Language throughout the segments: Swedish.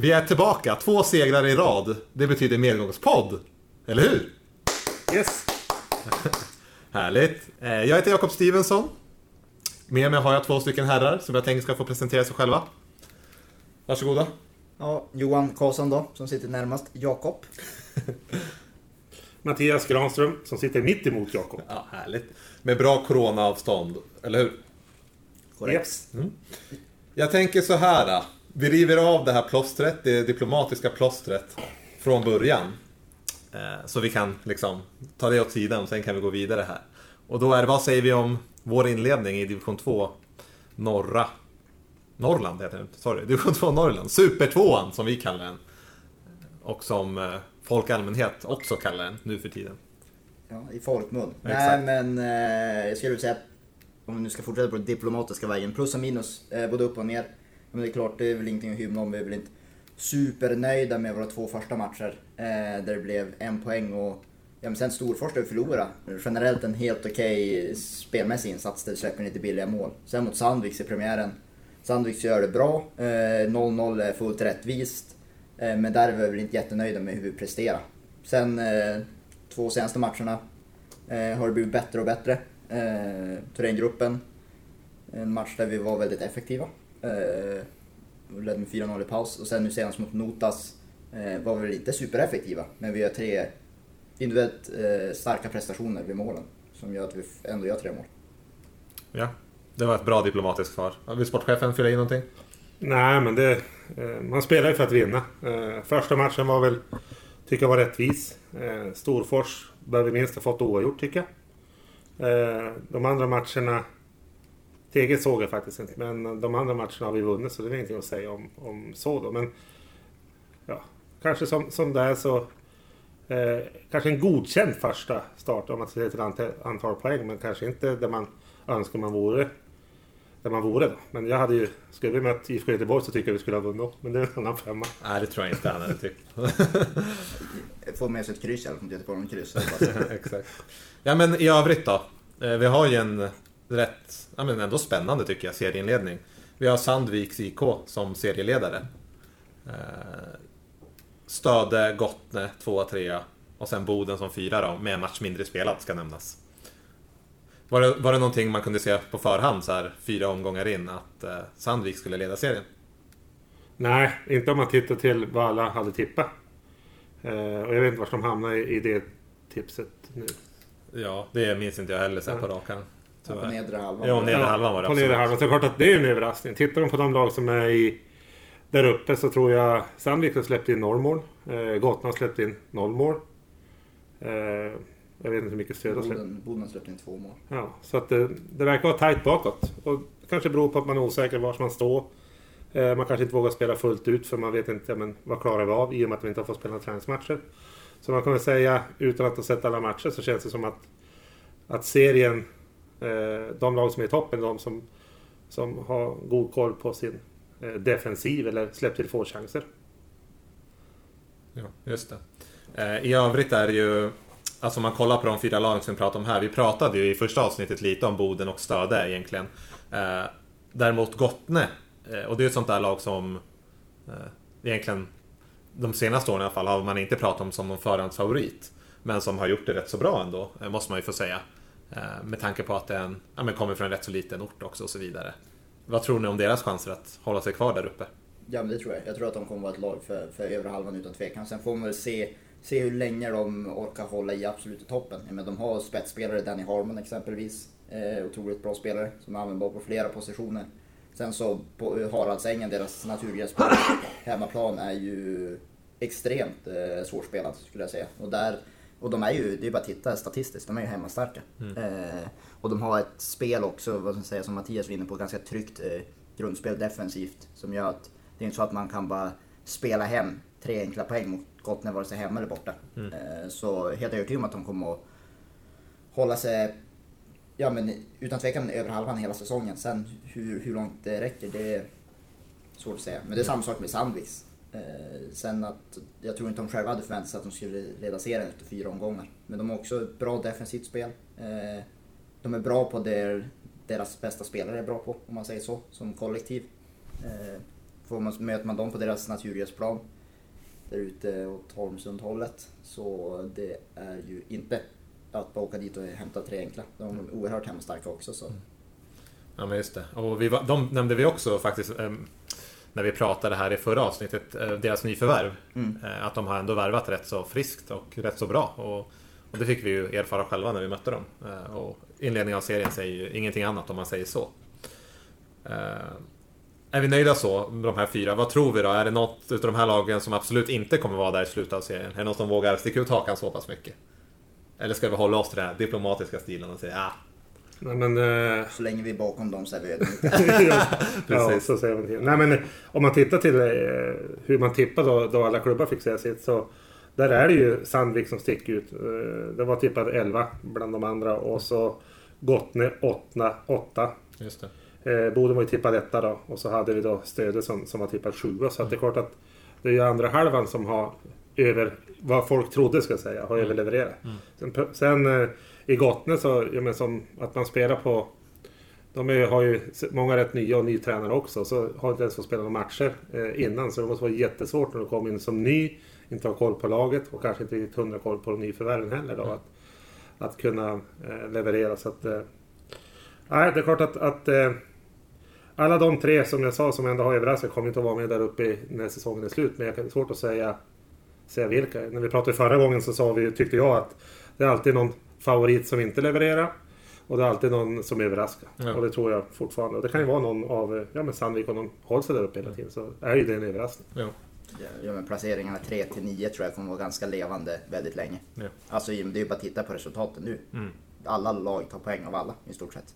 Vi är tillbaka, två segrar i rad. Det betyder medgångspodd. Eller hur? Yes! Härligt. Eh, Jag heter Jakob Stevensson. Med mig har jag två stycken herrar som jag tänker ska få presentera sig själva. Varsågoda. Ja, Johan Karlsson då, som sitter närmast. Jakob. Mattias Granström som sitter mitt emot Jakob. Ja, härligt. Med bra coronaavstånd, eller hur? Korrekt. Jag tänker så här. Vi river av det här plåstret, det diplomatiska plåstret, från början. Eh, Så vi kan liksom ta det åt sidan, sen kan vi gå vidare här. Och då är vad säger vi om vår inledning i division 2 norra Norrland heter det inte, sorry. Division 2 Norrland. Supertvåan som vi kallar den. Och som eh, folk i allmänhet också kallar den nu för tiden. Ja, i folkmun. Nej men eh, jag skulle säga att om vi nu ska fortsätta på den diplomatiska vägen, plus och minus, eh, både upp och ner. Men det är klart, det är väl ingenting att hymla om. Vi är väl inte supernöjda med våra två första matcher. Eh, där det blev en poäng och ja, men sen Storfors där vi förlorade. Generellt en helt okej spelmässig insats där vi släpper lite billiga mål. Sen mot Sandviks i premiären. Sandviks gör det bra. Eh, 0-0 är fullt rättvist. Eh, men där är vi väl inte jättenöjda med hur vi presterar. Sen eh, två senaste matcherna eh, har det blivit bättre och bättre. Eh, Thorengruppen, en match där vi var väldigt effektiva. Eh, ledde med 4-0 i paus. Och sen nu senast mot Notas eh, var vi väl inte supereffektiva. Men vi gör tre individuellt eh, starka prestationer vid målen. Som gör att vi ändå gör tre mål. Ja, det var ett bra diplomatiskt svar. Vill sportchefen fylla i någonting? Nej, men det... eh, Man spelar ju för att vinna. Eh, Första matchen var väl... Tycker jag var rättvis. Eh, Storfors bör vi minst ha fått oavgjort tycker jag. De andra matcherna... Teget såg jag faktiskt inte, men de andra matcherna har vi vunnit så det är ingenting att säga om, om så då. Men ja, kanske som, som det är så... Eh, kanske en godkänd första start om man ser till antal, antal poäng, men kanske inte där man önskar man vore där man vore då. Men jag hade ju, skulle vi mött IFK Göteborg så tycker jag vi skulle ha vunnit. Men det är en annan femma. Nej, det tror jag inte han hade tyckt. Får med sig ett kryss i alla fall, Göteborg en kryss. Exakt. Ja men i övrigt då. Eh, Vi har ju en rätt, ja men ändå spännande tycker jag, serieinledning. Vi har Sandviks IK som serieledare. Eh, Stöde, Gottne, 2-3 och sen Boden som fyra då, med en match mindre spelat ska nämnas. Var det, var det någonting man kunde se på förhand så här fyra omgångar in att eh, Sandvik skulle leda serien? Nej, inte om man tittar till vad alla hade tippat. Eh, och jag vet inte var de hamnar i, i det tipset nu. Ja, det minns inte jag heller så här på rak arm. På Tyvärr. nedre halvan. Ja, nedre halvan var det På nedre halvan. Så klart att det är en överraskning. Tittar de på de lag som är i, där uppe så tror jag Sandvik har släppt in noll mål. Eh, Gotland har släppt in noll mål. Eh, jag vet inte hur mycket stöd har släppt. Boden, har släppt in två mål. Ja, så att det, det verkar vara tajt bakåt. Och det kanske beror på att man är osäker var man står. Eh, man kanske inte vågar spela fullt ut för man vet inte ja, men, vad klarar vi av i och med att vi inte har fått spela träningsmatcher. Så man kan väl säga, utan att ha sett alla matcher, så känns det som att, att serien, Eh, de lag som är i toppen, de som, som har god koll på sin eh, defensiv eller släppt till få chanser. Ja, just det. Eh, I övrigt är det ju, alltså om man kollar på de fyra lagen som vi pratar om här. Vi pratade ju i första avsnittet lite om Boden och Stöde egentligen. Däremot Gottne, och det är ett sånt där lag som egentligen de senaste åren i alla fall har man inte pratat om som någon förhandsfavorit. Men som har gjort det rätt så bra ändå, måste man ju få säga. Eh, med tanke på att den ja, men kommer från en rätt så liten ort också och så vidare. Vad tror ni om deras chanser att hålla sig kvar där uppe? Ja men det tror jag. Jag tror att de kommer vara ett lag för, för övre halvan utan tvekan. Sen får man väl se, se hur länge de orkar hålla i absoluta toppen. Men de har spetsspelare, Danny Harmon exempelvis. Eh, otroligt bra spelare som är användbar på flera positioner. Sen så på eh, Haraldsängen, deras naturgräsplan, hemmaplan är ju extremt eh, svårspelad skulle jag säga. Och, där, och de är ju, det är bara att titta statistiskt, de är ju hemmastarka. Eh, och de har ett spel också, vad ska jag säga, som Mattias var inne på, ganska tryggt eh, grundspel defensivt. Som gör att det är inte så att man kan bara spela hem tre enkla poäng mot Gottne vare sig hemma eller borta. Eh, så helt övertygad om att de kommer att hålla sig Ja men utan tvekan över halvan hela säsongen. Sen hur, hur långt det räcker det är svårt att säga. Men det är samma sak med Sandviks. Eh, sen att jag tror inte de själva hade förväntat sig att de skulle leda serien efter fyra omgångar. Men de har också ett bra defensivt spel. Eh, de är bra på det deras bästa spelare är bra på, om man säger så, som kollektiv. Eh, får man, möter man dem på deras naturgräsplan där ute åt Holmsundhållet så det är ju inte att bara åka dit och hämta tre enkla. De är oerhört hemstarka också. Så. Mm. Ja men just det. Och vi var, de nämnde vi också faktiskt eh, när vi pratade här i förra avsnittet, eh, deras nyförvärv. Mm. Eh, att de har ändå värvat rätt så friskt och rätt så bra. Och, och det fick vi ju erfara själva när vi mötte dem. Eh, och inledningen av serien säger ju ingenting annat om man säger så. Är vi nöjda så, de här fyra? Vad tror vi då? Är det något utav de här lagen som absolut inte kommer vara där i slutet av serien? Är det någon som vågar sticka ut hakan så pass mycket? Eller ska vi hålla oss till den här diplomatiska stilen och säga ah, Nej, men, eh, Så länge vi är bakom dem så är vi ödmjuka. ja, Precis. så säger man till. Nej, men, eh, om man tittar till eh, hur man tippade då, då alla klubbar fick säga sitt så där är det ju Sandvik som sticker ut. Eh, Det var tippad 11 bland de andra och så Gottne 8. 8. just det. Eh, Boden var ju tippad etta då och så hade vi då Stöde som, som var tippad 7. Så att det är klart att det är ju andra halvan som har över vad folk trodde ska jag säga, har överlevererat. Sen, sen eh, i Gottne så, ja, men som att man spelar på de är, har ju många rätt nya och ny tränare också. Så har inte ens fått spela några matcher eh, innan. Så det måste vara jättesvårt när du kommer in som ny. Inte har koll på laget och kanske inte riktigt hundra koll på de nyförvärven heller. Då, att, att kunna eh, leverera. Så att, eh, nej, det är klart att, att eh, alla de tre som jag sa som ändå har överraskat kommer inte att vara med där uppe i- när säsongen är slut. Men jag är svårt att säga, säga vilka. När vi pratade förra gången så sa vi, tyckte jag att det är alltid någon favorit som inte levererar. Och det är alltid någon som överraskar. Ja. Och det tror jag fortfarande. Och det kan ju vara någon av ja, men Sandvik, om de håller sig där uppe hela tiden så är ju det en överraskning. Ja. Ja, Ja, men placeringarna 3 till 9 tror jag kommer vara ganska levande väldigt länge. Ja. Alltså det är ju bara att titta på resultaten nu. Mm. Alla lag tar poäng av alla i stort sett.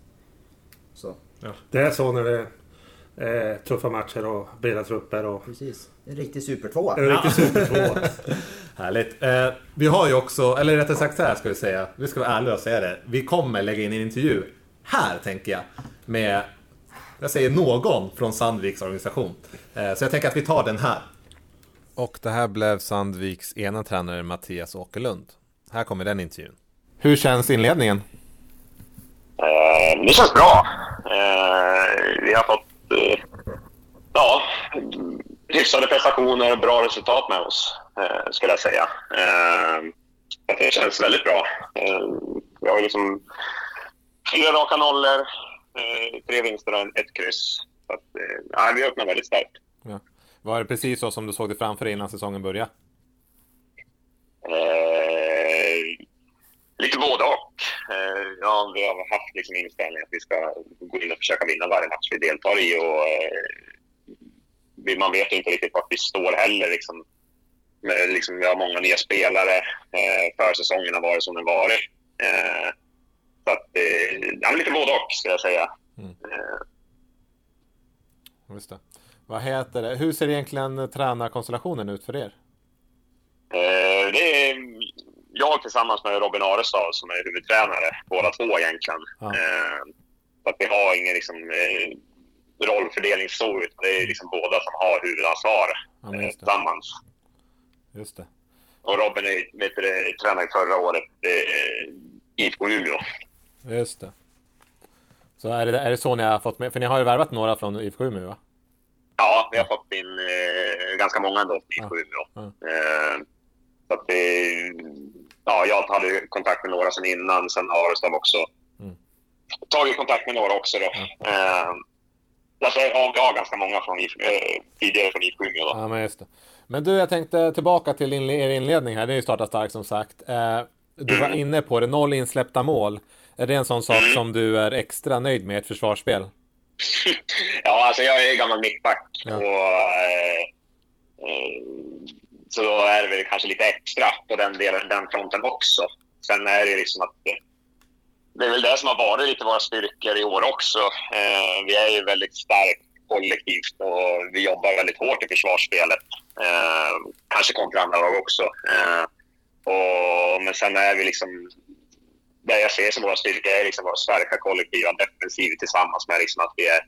Så Det är så när det är tuffa matcher och breda trupper och precis. En riktig supertvåa. en riktig supertvåa. Härligt. Eh, vi har ju också, eller rättare sagt så här ska vi säga. Vi ska vara ärliga och säga det. Vi kommer lägga in en intervju här, tänker jag. Med, jag säger någon från Sandviks organisation. Eh, så jag tänker att vi tar den här. Och det här blev Sandviks ena tränare Mattias Åkerlund. Här kommer den intervjun. Hur känns inledningen? Eh, det känns bra. Eh, vi har fått eh, ja, hyfsade prestationer och bra resultat med oss, skulle jag säga. Det känns väldigt bra. Vi har liksom fyra raka nollor, tre vinster och ett kryss. Så att, ja, vi öppnar väldigt starkt. Ja. Var det precis så som du såg det framför dig innan säsongen började? Eh, lite både och. Eh, ja, vi har haft liksom inställningen att vi ska gå in och försöka vinna varje match vi deltar i. Och, eh, man vet inte riktigt vart vi står heller. Liksom. Liksom, vi har många nya spelare. Eh, försäsongen har varit som den varit. Eh, så att, eh, ja, lite både och, ska jag säga. Mm. Eh, Just det. Vad heter det? Hur ser egentligen tränarkonstellationen ut för er? Eh, det är jag tillsammans med Robin Arestad som är huvudtränare, båda två egentligen. Ja. Eh, så att vi har ingen liksom, eh, rollfördelning så, utan det är liksom båda som har huvudansvar Ja, eh, just det. tillsammans. Just det. Och Robin är, vet du, tränade förra året eh, IFK Umeå. Just det. Så är det, är det så ni har fått med? För ni har ju värvat några från IFK Umeå va? Ja, vi har fått in eh, ganska många ändå från IFK Umeå. Ja. Eh, så att det, ja, jag hade kontakt med några sedan innan, sen har Arestav också Mm. tagit kontakt med några också. Då. Eh, så att, ja, vi har ganska många från IF, eh, tidigare från IFK Umeå. Då. Ja, men just det. Men du, jag tänkte tillbaka till inle- er inledning här. Det är ju starta starkt som sagt. Eh, du var inne på det, noll insläppta mål. Är det en sån sak som du är extra nöjd med i ett försvarsspel? Ja, alltså jag är gammal mittback. Ja. Och, eh, eh, så då är det väl kanske lite extra på den, delen, den fronten också. Sen är det liksom att det är väl det som har varit lite våra styrkor i år också. Eh, vi är ju väldigt starkt kollektivt och vi jobbar väldigt hårt i försvarsspelet. Eh, kanske kontra andra lag också. Eh, och, men sen är vi liksom det jag ser som våra styrkor är liksom våra starka kollektiva defensiv tillsammans med liksom att vi är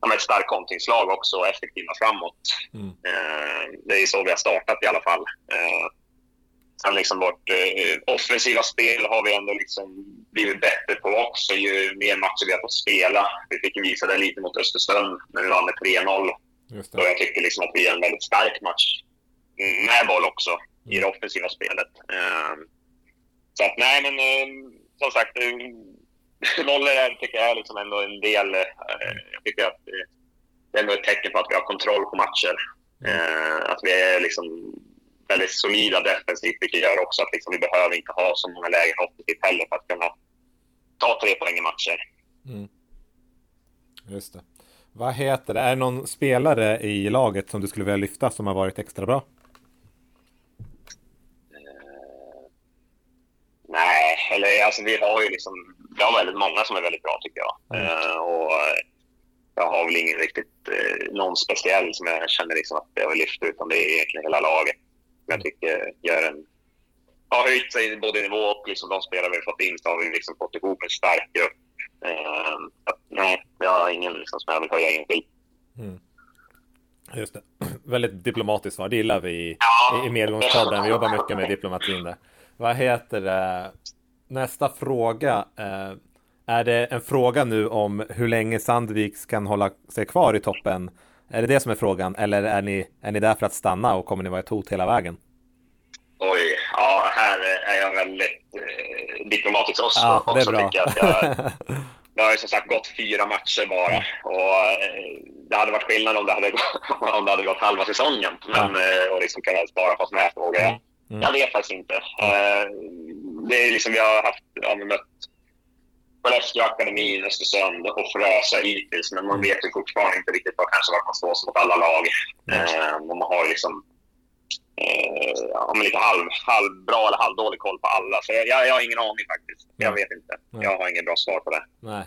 ja, men ett starkt kontringslag också och effektiva framåt. Mm. Eh, det är så vi har startat i alla fall. Eh, sen liksom vårt eh, offensiva spel har vi ändå liksom blivit bättre på också ju mer matcher vi har fått spela. Vi fick visa det lite mot Östersund när vi vann med 3-0. Just Och jag tycker liksom att vi är en väldigt stark match med boll också i det offensiva spelet. Så att nej, men som sagt, nollor är, tycker jag är liksom ändå en del. eh, jag tycker att det, det är ändå ett tecken på att vi har kontroll på matcher. Eh, att vi är liksom väldigt solida defensivt, vilket gör också att liksom vi behöver inte ha så många lägen offensivt heller för att kunna ta tre poäng i matcher. Just det. Vad heter det? Är det någon spelare i laget som du skulle vilja lyfta som har varit extra bra? Nej, eller alltså vi har ju liksom, vi har väldigt många som är väldigt bra tycker jag. Eh, och eh, jag har väl ingen riktigt, eh, någon speciell som jag känner liksom att jag vill lyfta utan det är egentligen hela laget. Jag tycker gör en, har höjt sig både i nivå och liksom de spelare vi har fått in så har vi liksom fått ihop en stark grupp. Eh, att, nej, jag har ingen liksom som jag vill höja enskilt. Just det. Väldigt diplomatiskt svar. Det gillar vi i, Ja. i, i Medgångspodden. Vi jobbar mycket med diplomatin där. Vad heter det? Nästa fråga. Eh, är det en fråga nu om hur länge Sandviks kan hålla sig kvar i toppen? Är det det som är frågan? Eller är ni, är ni där för att stanna och kommer ni vara ett hot hela vägen? Oj, ja, här är jag väldigt eh, diplomatisk också. Ja, det är också bra. jag jag, Det har ju som sagt gått fyra matcher bara. Och eh, det hade varit skillnad om det hade, gått- om det hade gått halva säsongen. Men, eh, och liksom kunnat svara på sådana här frågor. Jag, jag vet faktiskt inte. Eh, Det är liksom, vi har haft, ja, mött Skellefteå akademin, Östersund och Frösö hittills. Men man vet ju fortfarande inte riktigt vad kanske vart man står mot alla lag. Eh, och man har liksom eh, ja, lite halv, halvbra eller halvdålig koll på alla. Så jag, jag, jag har ingen aning faktiskt. Jag vet inte. Jag har inget bra svar på det. Nej.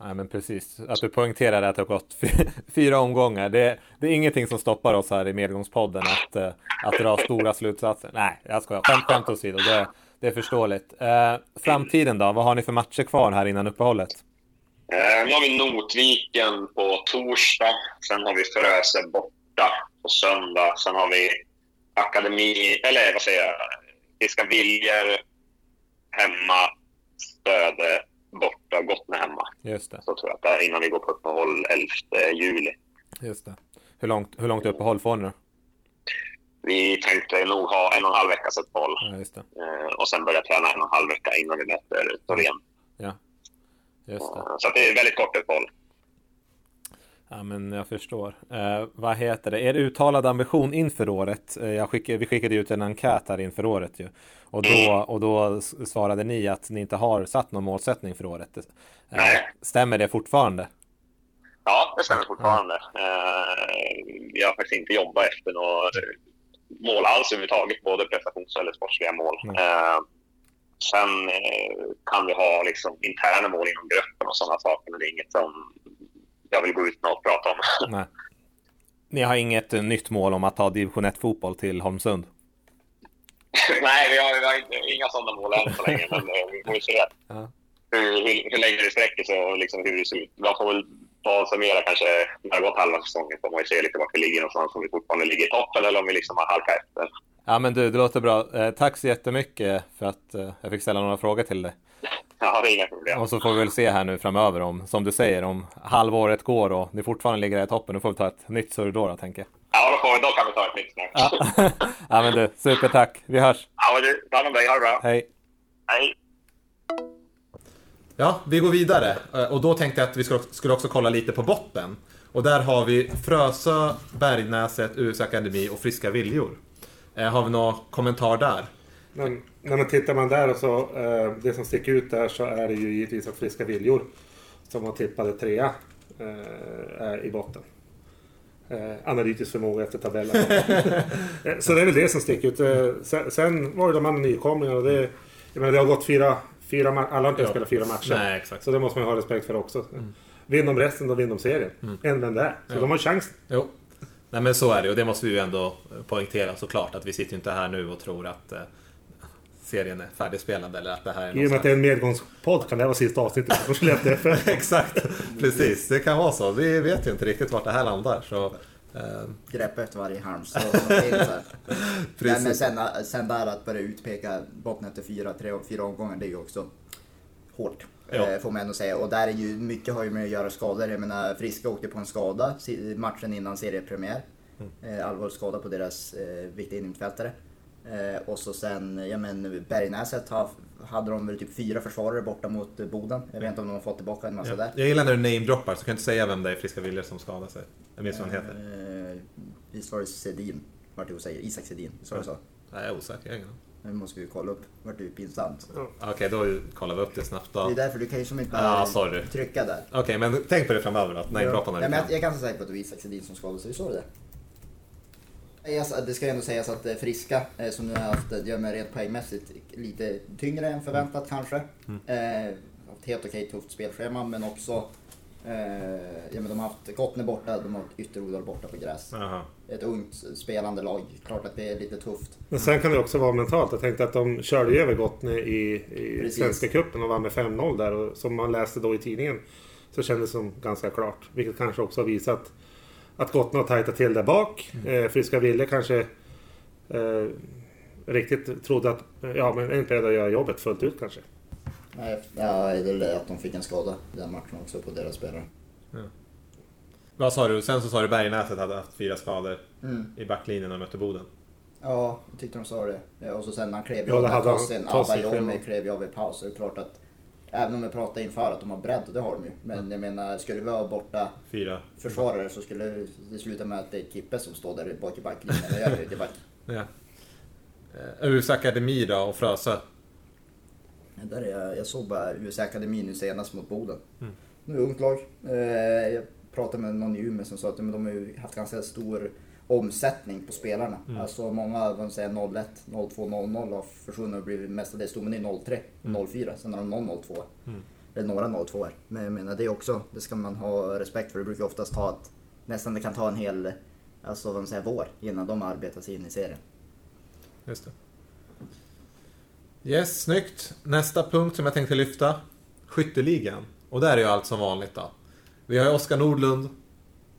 Nej, men precis. Att du poängterar att det har gått fy- fyra omgångar. Det, det är ingenting som stoppar oss här i Medgångspodden att, eh, att dra stora slutsatser. Nej, jag skojar. Skämt, skämt åsido. Det, det är förståeligt. Eh, framtiden då? Vad har ni för matcher kvar här innan uppehållet? Eh, nu har vi Notviken på torsdag. Sen har vi Frösö borta på söndag. Sen har vi Akademi, eller vad säger jag? Friska Viljor hemma. Stöde borta, Gottne hemma. Just det. Så tror jag att det är innan vi går på uppehåll 11 juli. Just det. Hur långt, hur långt uppehåll får ni då? Vi tänkte nog ha en och en halv veckas uppehåll. Ja. Eh, och sen börja träna en och en halv vecka innan vi möter Torén. Ja, just det. Eh, Så det är väldigt kort uppehåll. Ja, men jag förstår. Eh, vad heter det? Er uttalade ambition inför året? Eh, skickade, vi skickade ut en enkät här inför året ju. Och då, och då svarade ni att ni inte har satt någon målsättning för året. Eh, Nej. stämmer det fortfarande? Ja, det stämmer fortfarande. Eh, jag har faktiskt inte jobbat efter något mål alls överhuvudtaget, både prestations eller sportsliga mål. Mm. Eh, sen eh, kan vi ha liksom interna mål inom gruppen och sådana saker, men det är inget som jag vill gå ut med och prata om. Nej. Ni har inget eh, nytt mål om att ta division 1 fotboll till Holmsund? Nej, vi har, vi har inte, inga sådana mål än så länge, men eh, vi får se Ja. hur, hur, hur länge det sträcker sig och liksom hur det ser ut. Man får väl ta summera kanske när det har gått halva säsongen, får man ju se lite vart vi ligger någonstans, om vi fortfarande ligger i toppen eller om vi liksom har halkat efter. Ja men du, det låter bra. Eh, tack så jättemycket för att eh, jag fick ställa några frågor till dig. Ja, det är inga problem. Och så får vi väl se här nu framöver om, som du säger, om halvåret går och ni fortfarande ligger i toppen. Då får vi ta ett nytt surr då, då tänker jag. Ja, då, får vi, då kan vi ta ett nytt snack. Ja. Ja, ja men du, supertack. Vi hörs. men du, ta hand om dig. Ha det bra. Hej. Hej. Ja, vi går vidare. Eh, Och då tänkte jag att vi skulle också kolla lite på botten. Och där har vi Frösö, Bergnäset, US Akademi och Friska Viljor. Eh, Har vi någon kommentar där? Men när man tittar man där och så, eh, det som sticker ut där så är det ju givetvis att Friska Viljor som var tippade trea är i botten. Analytisk förmåga efter tabellen. Så det är väl det som sticker ut. Sen, var det de andra nykomlingarna det, jag menar, det har gått fyra, fyra ma- alla har inte Ja. spelat fyra matcher. Nej, exakt. Så det måste man ju ha respekt för också. Vinner de resten, då vinner de serien. Än vem det är. Så de har chans. Jo. Nej men så är det och det måste vi ju ändå poängtera såklart att vi sitter ju inte här nu och tror att eh, serien är färdigspelad eller att det här är I och med att det är en medgångspodd kan det här vara sista avsnittet för Skellefteå FF. Exakt, precis. Det kan vara så. Vi vet ju inte riktigt vart det här landar. Så, eh, Grepp efter varje halmstrå som finns här. Nej, men sen, sen där att börja utpeka botten efter fyra, tre, fyra omgångar, det är ju också hårt. Ja. Eh, får man ändå säga. Och där är ju, mycket har ju med att göra skador. Jag menar, Friska åkte på en skada matchen innan seriepremiär. Mm. Eh, allvarlig skada på deras eh, viktiga innermittfältare. Eh, och så sen, ja men Bergnäset har, hade de väl typ fyra försvarare borta mot Boden. Jag vet inte om de har fått tillbaka en massa Ja. där. Jag gillar när du namedroppar, så kan jag inte säga vem det är i Friska Viljor som skadar sig. Jag minns vad han heter. Eh, visst var det Sedin? Vart det osäker? Isak Sedin, visst var det så? Nej, jag är osäker, jag. Nu måste vi kolla upp. Vart det ju pinsamt. Okej, då kollar vi upp det snabbt Det är då. därför du kan ju som inte Ja, bara sorry. trycka där. Okej, men tänk på det framöver då, namedroppa när Ja, du men jag, kan. jag är ganska säker på att det var Isak Sedin som skadade sig, så det? Det ska ändå sägas att eh, Friska, eh, som nu har haft, eh, ja, men rent poängmässigt, lite tyngre än förväntat kanske. Mm. Eh, haft helt okej tufft spelschema, men också eh, ja, men de har haft Gottne borta, de har haft Ytterodal borta på gräs. Jaha. Ett ungt spelande lag, klart att det är lite tufft. Men sen kan det också vara mentalt. Jag tänkte att de körde ju över Gottne i, i Precis. Svenska cupen och vann med 5-0 där. Och som man läste då i tidningen så kändes det som ganska klart. Vilket kanske också har visat att Gottne har tajtat till där bak. Eh, Friska Ville kanske eh, riktigt trodde att ja, men beredda att göra jobbet fullt ut kanske. Nej, Ja, det är väl det att de fick en skada i den matchen också på deras spelare. Vad sa du? Sen så sa du Bergnäset hade haft fyra skador Mm. i backlinjen när de mötte Boden. Ja, jag tyckte de sa det. Ja, Och så sen när han klev Ja, av, det när. Tosin, Abayomi av. klev av i paus, så är det klart att Även om vi pratar inför att de har bredd, och det har de ju. Men jag menar, skulle vi ha borta Fyra. försvarare så skulle det sluta med att det är Kippe som står där bak i backlinjen. Eller jag är i back. Ja. Eh, US Akademi då och Frösö. Där är jag, jag såg bara USA Akademi nu senast mot Boden. Mm. Nu ungt lag. Eh, jag pratade med någon i Umeå som sa att de har ju haft ganska stor omsättning på spelarna. Mm. Alltså många, vad säger 01, 02, 00 har försvunnit och blivit mestadels dominerade i 03, 04. Sen har de någon 02 Mm. Eller några 02 -er. Men jag menar det är också, det ska man ha respekt för. Det brukar oftast ta ett, nästan det kan ta en hel, alltså vad man säger, vår innan de arbetar sig in i serien. Just det. Yes, snyggt. Nästa punkt som jag tänkte lyfta. Skytteligan. Och där är ju allt som vanligt då. Vi har ju Oskar Nordlund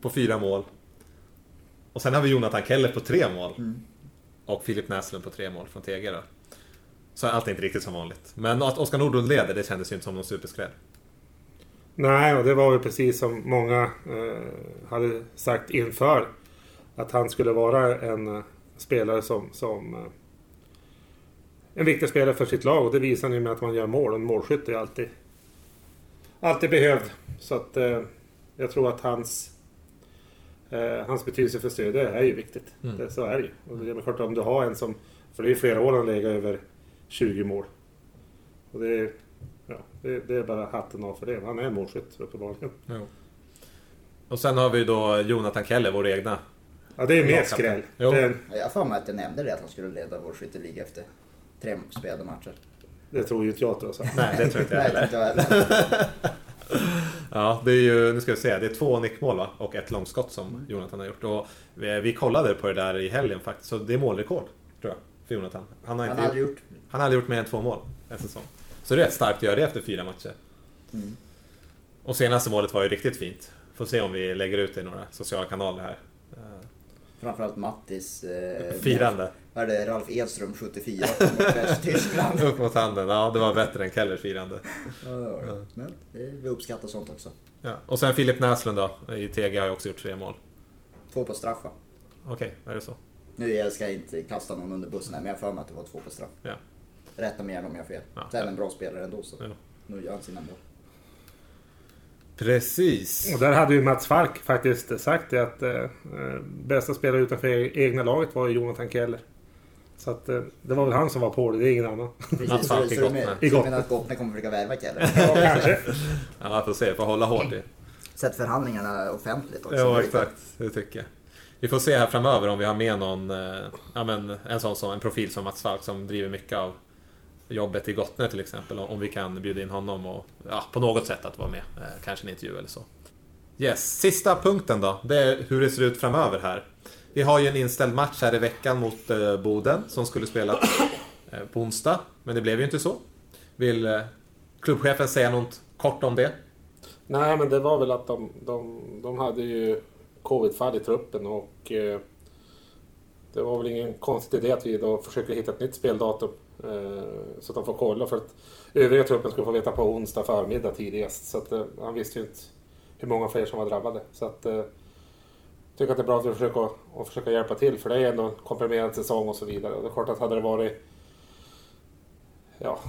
på fyra mål. Och sen har vi Jonathan Keller på tre mål. Och Filip Näslund på tre mål från TG då. Så allt är inte riktigt som vanligt. Men att Oskar Nordlund leder, det kändes ju inte som någon superskräll. Nej, och det var ju precis som många eh, hade sagt inför. Att han skulle vara en eh, spelare som, som eh, en viktig spelare för sitt lag. Och det visar ni med att man gör mål. En målskytt är alltid, alltid behövd. Så att eh, jag tror att hans, eh, hans betydelse för stödet är ju viktigt. Mm. Det, så är det ju. Och det är klart om du har en som, för det är ju flera år han legat över 20 mål. Och det är, ja, det, det är bara hatten av för det. Han är en målskytt uppenbarligen. Och sen har vi då Jonathan Keller, vår egna. Ja, det är mer skräll. Jo. Det, Jag har för mig att jag nämnde det att han skulle leda vår skytteliga efter tre spelade matcher. det tror ju inte jag trots allt. Nej, det tror inte jag heller. Ja, det är ju, nu ska vi se, det är två nickmål va? Och ett långskott som Jonathan har gjort. Och vi, vi kollade på det där i helgen faktiskt, så det är målrekord. Tror jag, för Jonathan. Han har, Han inte gjort, gjort han har aldrig gjort mer än två mål en säsong. Så det är rätt starkt att göra det efter fyra matcher. Mm. Och senaste målet var ju riktigt fint. Får se om vi lägger ut det i några sociala kanaler här. Framförallt Mattis... Eh, Firande. Vad är det? Ralf Edström 74 mot Västtyskland. Upp mot handen, ja det var bättre än Kellers firande. Ja, det var det. Men vi uppskattar sånt också. Ja. Och sen Filip Näslund då, i TG har ju också gjort tre mål. Två på straff va? Okej, är det så? Nu jag ska inte kasta någon under bussen här, men jag har för mig att det var två på straff. Ja. Rätta mig gärna om jag har fel. Ja. Sen en bra spelare ändå så. Ja. Nu gör han sina mål. Precis. Och där hade ju Mats Falk faktiskt sagt det att eh, eh, bästa spelare utanför egna laget var ju Jonathan Keller. Så att eh, det var väl han som var på det, det är ingen annan. Precis, Mats Falk i Gottne. så, Gottne. menar att Gottne kommer försöka värva Keller. Ja, kanske. Ja, får se, får hålla hårt i. Sätt förhandlingarna offentligt också. Ja, exakt. Det tycker jag. Vi får se här framöver om vi har med någon, eh, ja men en sån som en profil som Mats Falk som driver mycket av jobbet i Gottne till exempel. Om vi kan bjuda in honom och ja, på något sätt att vara med. Eh, Kanske en intervju eller så. Yes, sista punkten då. Det är hur det ser ut framöver här. Vi har ju en inställd match här i veckan mot eh, Boden som skulle spela eh, på onsdag. Men det blev ju inte så. Vill klubbchefen säga något kort om det? Nej, men det var väl att de, de, de hade ju covid-fall i truppen och eh, det var väl ingen konstig idé att vi då försöker hitta ett nytt speldatum. Eh, så att de får kolla för att övriga truppen skulle få veta på onsdag förmiddag tidigast. Så att eh, han visste ju inte hur många fler som var drabbade. Så att eh, tycker att det är bra att vi försöker, att försöka hjälpa till för det är ändå en komprimerad säsong och så vidare. Och det är klart att hade det varit ja,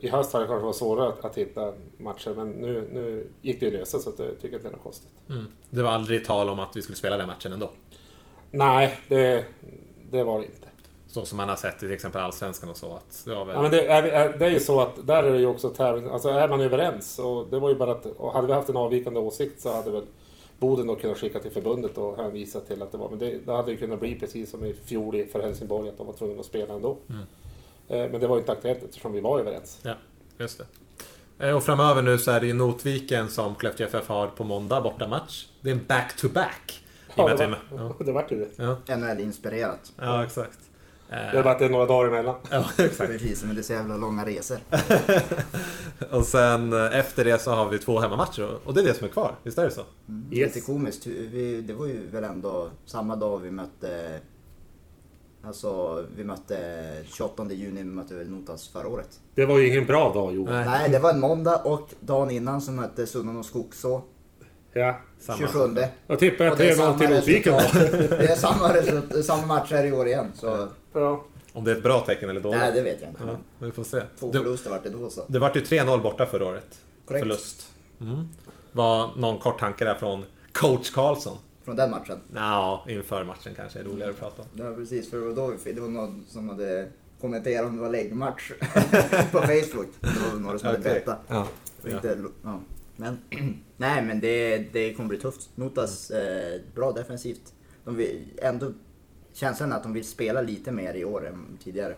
i höst hade det kanske varit svårare att, att hitta matcher men nu, nu gick det ju lösa så att jag tycker inte det är något konstigt. Mm. Det var aldrig tal om att vi skulle spela den matchen ändå. Nej, det, det var det inte. Så som man har sett i till exempel Allsvenskan och så. Att det, var väl... Ja, men det, är, det är ju så att där är det ju också tävling. Alltså är man överens och det var ju bara att och hade vi haft en avvikande åsikt så hade väl Boden då kunnat skicka till förbundet och hänvisa till att det var. Men det, det hade ju kunnat bli precis som i fjol i- för Helsingborg att de var tvungna att spela ändå. Eh, Men det var ju inte aktuellt eftersom vi var överens. Ja, just det. Eh, Och framöver nu så är det ju Notviken som Skellefteå FF har på måndag bortamatch. Det är en back-to-back. Ja, det, var, ja. det vart ju det. Ja, NHL-inspirerat. ja, exakt. Det är bara att det är några dagar emellan. Ja, exakt. Precis, men det är så jävla långa resor. Och sen eh, efter det så har vi två hemmamatcher och- och det är det som är kvar. Visst är det så? Yes. Lite komiskt. Vi, det var ju väl ändå samma dag vi mötte... Alltså, vi mötte 28 juni, vi mötte väl Notas förra året. Det var ju ingen bra dag Johan. Nej. Nej, det var en måndag och dagen innan så mötte Sunnan och Skogså. Ja. Samma. 27. Jag tippar Och att det är 3-0 samma till resultat. Det är samma, samma match här i år igen. Så, Ja. Om det är ett bra tecken eller dåligt? nej, det vet jag inte. Ja, vi får se. Två Det, förluster vart det då så. det vart ju 3-0 borta förra året. Korrekt. Förlust. Mm. Var någon kort tanke där från coach Karlsson? Från den matchen. Ja, inför matchen kanske är roligare att prata om. Ja precis, för då, det var någon som hade kommenterat om det var läggmatch på Facebook. Det var några som hade berättat. Ja. Inte, ja. Men, nej men det, det kommer bli tufft. Notas eh, bra defensivt. De vill ändå känslan är att de vill spela lite mer i år än tidigare.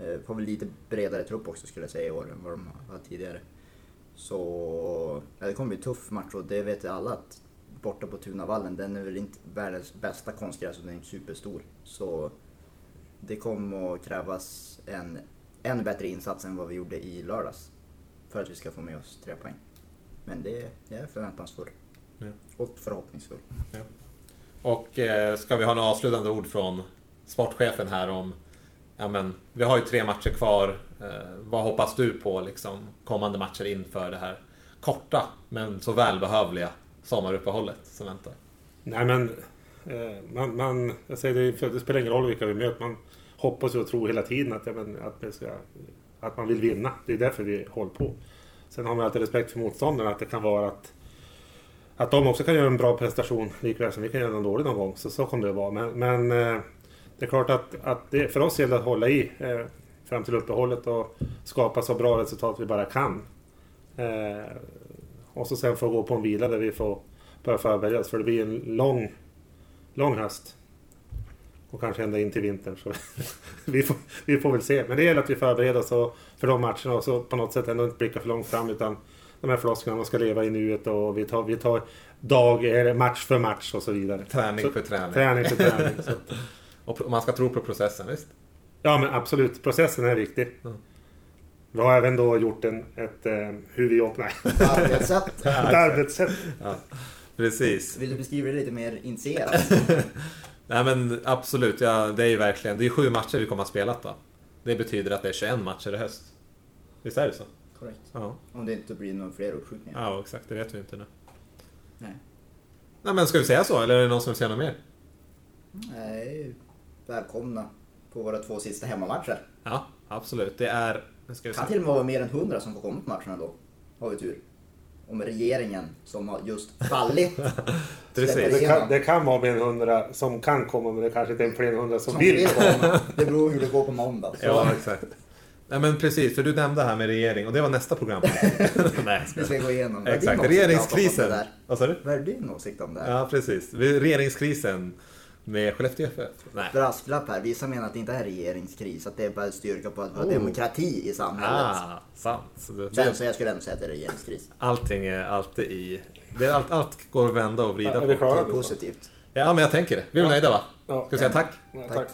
Eh, får väl lite bredare trupp också skulle jag säga i år än vad de haft tidigare. Så ja, det kommer bli tuff match och det vet alla att borta på Tunavallen, den är väl inte världens bästa konstgräs och den är inte superstor. Så det kommer att krävas en ännu bättre insats än vad vi gjorde i lördags. För att vi ska få med oss tre poäng. Men det, det är förväntansfull. Ja. Och förhoppningsfull. Och eh, ska vi ha några avslutande ord från sportchefen här om Ja men, vi har ju tre matcher kvar. Eh, vad hoppas du på liksom kommande matcher inför det här korta men så välbehövliga sommaruppehållet som väntar? Nej men, eh, man, man, jag säger det, för det spelar ingen roll vilka vi möter. Man hoppas ju och tror hela tiden att, ja, men, att, vi ska, att man vill vinna. Det är därför vi håller på. Sen har man alltid respekt för motståndarna. Att det kan vara att, att de också kan göra en bra prestation likväl som vi kan göra en dålig någon gång. Så, så kommer det att vara. Men, men eh, det är klart att, att det, för oss gäller det att hålla i eh, fram till uppehållet och skapa så bra resultat vi bara kan. Eh, och så sen få gå på en vila där vi får börja förbereda oss. För det blir en lång, lång höst. Och kanske ända in till vintern. Så vi, får, vi får väl se. Men det gäller att vi förbereder oss för de matcherna och så på något sätt ändå inte blicka för långt fram. Utan de här flosklerna, man ska leva i nuet och vi tar, vi tar dag, eller match för match och så vidare. Träning så, för träning. Träning för träning. Så, Och man ska tro på processen, visst? ja men absolut, processen är viktig. Mm. Vi har även då gjort en, ett eh, hur vi jobbar. Nej, Arbetssätt. ett arbetssätt. Precis. Vill du beskriva det lite mer initierat? Nej men absolut, ja, det är ju verkligen, det är sju matcher vi kommer att spela då. Det betyder att det är 21 matcher i höst. Visst är det så? Korrekt. Ja, Om det inte blir några fler uppskjutningar. ja exakt, det vet vi inte nu. Nej. Nej men ska vi säga så, eller är det någon som vill säga något mer? Nej, välkomna på våra två sista hemmamatcher. Ja, absolut. Det är... Ska vi kan till och med vara mer än 100 som får komma på matcherna då. Har vi tur. Om regeringen som har just fallit Det kan, det kan vara mer än hundra som kan komma men det kanske inte är fler än hundra som, som vill komma. Det beror hur det går på måndag. Så Ja, exakt. Nej men precis, för du nämnde här med regering och det var nästa program. Nej, vi ska gå igenom. Exakt, regeringskrisen. Vad sa du? Vad är din åsikt om det här? Ja, precis. Regeringskrisen med Skellefteå FF. Nej. Brasklapp här, vissa menar att det inte är regeringskris, att det är bara ett styrka på att vi har Oh. demokrati i samhället. Ah, sant. Så det, Sen så jag skulle ändå säga att det är regeringskris. allting är alltid i... Det är allt, allt går att vända och vrida Ja, på. Det är positivt. Ja, men jag tänker det. Vi är väl nöjda va? Ja. Ska vi säga tack? Ja, Tack. tack.